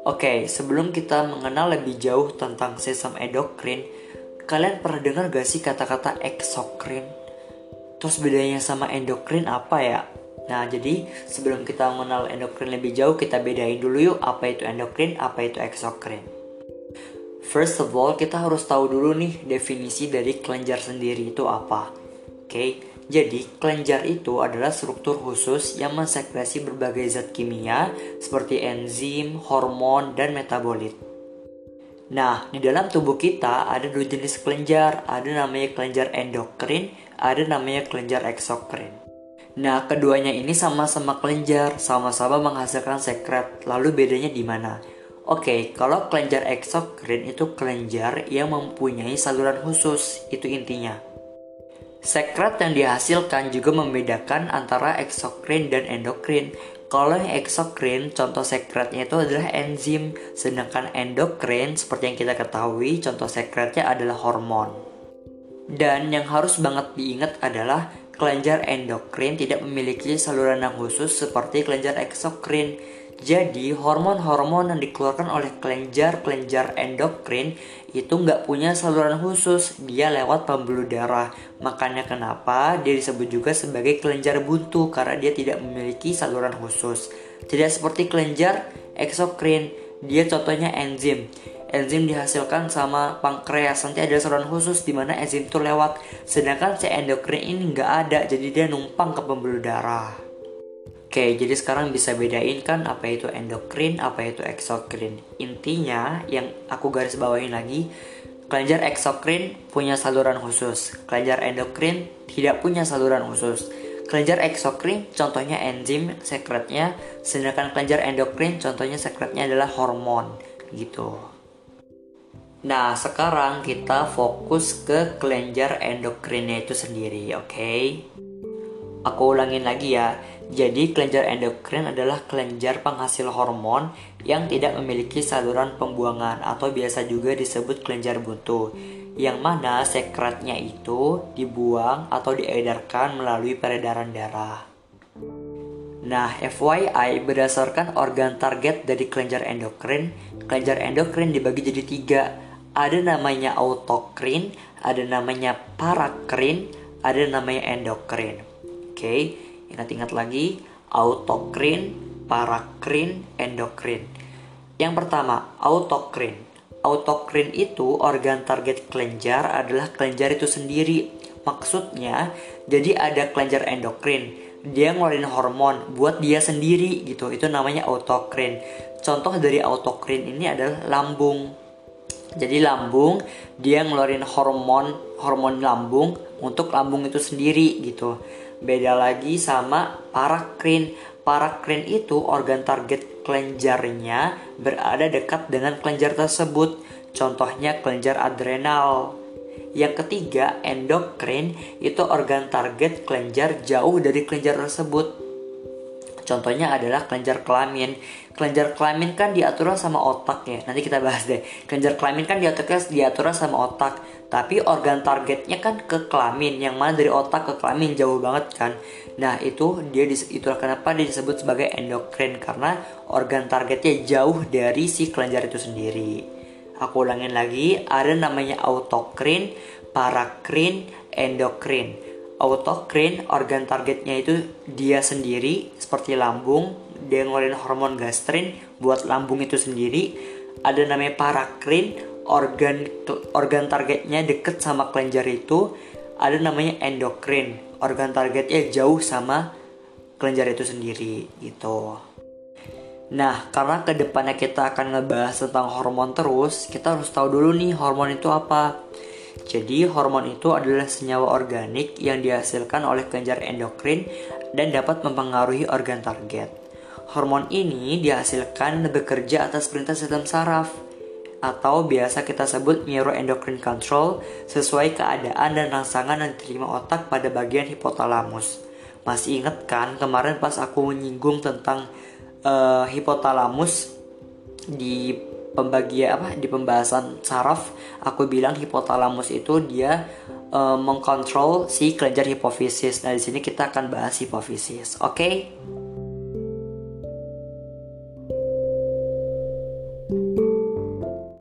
Oke, sebelum kita mengenal lebih jauh tentang sistem endokrin, kalian pernah dengar gak sih kata-kata eksokrin? Terus bedanya sama endokrin apa ya? Nah, jadi sebelum kita mengenal endokrin lebih jauh, kita bedain dulu yuk apa itu endokrin, apa itu eksokrin. First of all, kita harus tahu dulu nih definisi dari kelenjar sendiri itu apa. Oke, jadi kelenjar itu adalah struktur khusus yang mensekresi berbagai zat kimia seperti enzim, hormon, dan metabolit. Nah, di dalam tubuh kita ada dua jenis kelenjar, ada namanya kelenjar endokrin, ada namanya kelenjar eksokrin. Nah, keduanya ini sama-sama kelenjar, sama-sama menghasilkan sekret. Lalu bedanya di mana? Oke, kalau kelenjar eksokrin itu kelenjar yang mempunyai saluran khusus, itu intinya. Sekret yang dihasilkan juga membedakan antara eksokrin dan endokrin. Kalau yang eksokrin, contoh sekretnya itu adalah enzim, sedangkan endokrin seperti yang kita ketahui, contoh sekretnya adalah hormon. Dan yang harus banget diingat adalah kelenjar endokrin tidak memiliki saluran yang khusus seperti kelenjar eksokrin. Jadi hormon-hormon yang dikeluarkan oleh kelenjar-kelenjar endokrin itu nggak punya saluran khusus, dia lewat pembuluh darah. Makanya kenapa dia disebut juga sebagai kelenjar buntu karena dia tidak memiliki saluran khusus. Tidak seperti kelenjar eksokrin, dia contohnya enzim. Enzim dihasilkan sama pankreas nanti ada saluran khusus di mana enzim itu lewat. Sedangkan si endokrin ini nggak ada, jadi dia numpang ke pembuluh darah. Oke, jadi sekarang bisa bedain kan apa itu endokrin, apa itu eksokrin. Intinya yang aku garis bawain lagi, kelenjar eksokrin punya saluran khusus, kelenjar endokrin tidak punya saluran khusus. Kelenjar eksokrin contohnya enzim sekretnya, sedangkan kelenjar endokrin contohnya sekretnya adalah hormon gitu. Nah, sekarang kita fokus ke kelenjar endokrinnya itu sendiri, oke? Okay? Aku ulangin lagi ya. Jadi kelenjar endokrin adalah kelenjar penghasil hormon yang tidak memiliki saluran pembuangan atau biasa juga disebut kelenjar buntu yang mana sekretnya itu dibuang atau diedarkan melalui peredaran darah. Nah, FYI, berdasarkan organ target dari kelenjar endokrin, kelenjar endokrin dibagi jadi tiga. Ada namanya autokrin, ada namanya parakrin, ada namanya endokrin. Oke, okay? Ingat-ingat lagi, autokrin, parakrin, endokrin. Yang pertama, autokrin. Autokrin itu organ target kelenjar adalah kelenjar itu sendiri. Maksudnya, jadi ada kelenjar endokrin. Dia ngeluarin hormon buat dia sendiri gitu. Itu namanya autokrin. Contoh dari autokrin ini adalah lambung. Jadi lambung dia ngeluarin hormon hormon lambung untuk lambung itu sendiri gitu. Beda lagi sama parakrin. Parakrin itu organ target kelenjarnya berada dekat dengan kelenjar tersebut. Contohnya kelenjar adrenal. Yang ketiga, endokrin itu organ target kelenjar jauh dari kelenjar tersebut. Contohnya adalah kelenjar kelamin. Kelenjar kelamin kan diatur sama otak ya. Nanti kita bahas deh. Kelenjar kelamin kan diatur diatur sama otak. Tapi organ targetnya kan ke kelamin, yang mana dari otak ke kelamin jauh banget kan. Nah itu dia itulah kenapa dia disebut sebagai endokrin karena organ targetnya jauh dari si kelenjar itu sendiri. Aku ulangin lagi, ada namanya autokrin, parakrin, endokrin. Autokrin organ targetnya itu dia sendiri seperti lambung, dia ngeluarin hormon gastrin buat lambung itu sendiri. Ada namanya parakrin, organ organ targetnya deket sama kelenjar itu. Ada namanya endokrin organ targetnya jauh sama kelenjar itu sendiri gitu. Nah karena ke depannya kita akan ngebahas tentang hormon terus kita harus tahu dulu nih hormon itu apa jadi hormon itu adalah senyawa organik yang dihasilkan oleh kelenjar endokrin dan dapat mempengaruhi organ target. Hormon ini dihasilkan bekerja atas perintah sistem saraf atau biasa kita sebut neuroendocrine control sesuai keadaan dan rangsangan yang diterima otak pada bagian hipotalamus. Masih ingat kan kemarin pas aku menyinggung tentang uh, hipotalamus di pembagian apa di pembahasan saraf aku bilang hipotalamus itu dia uh, mengkontrol si kelenjar hipofisis. Nah di sini kita akan bahas hipofisis. Oke? Okay?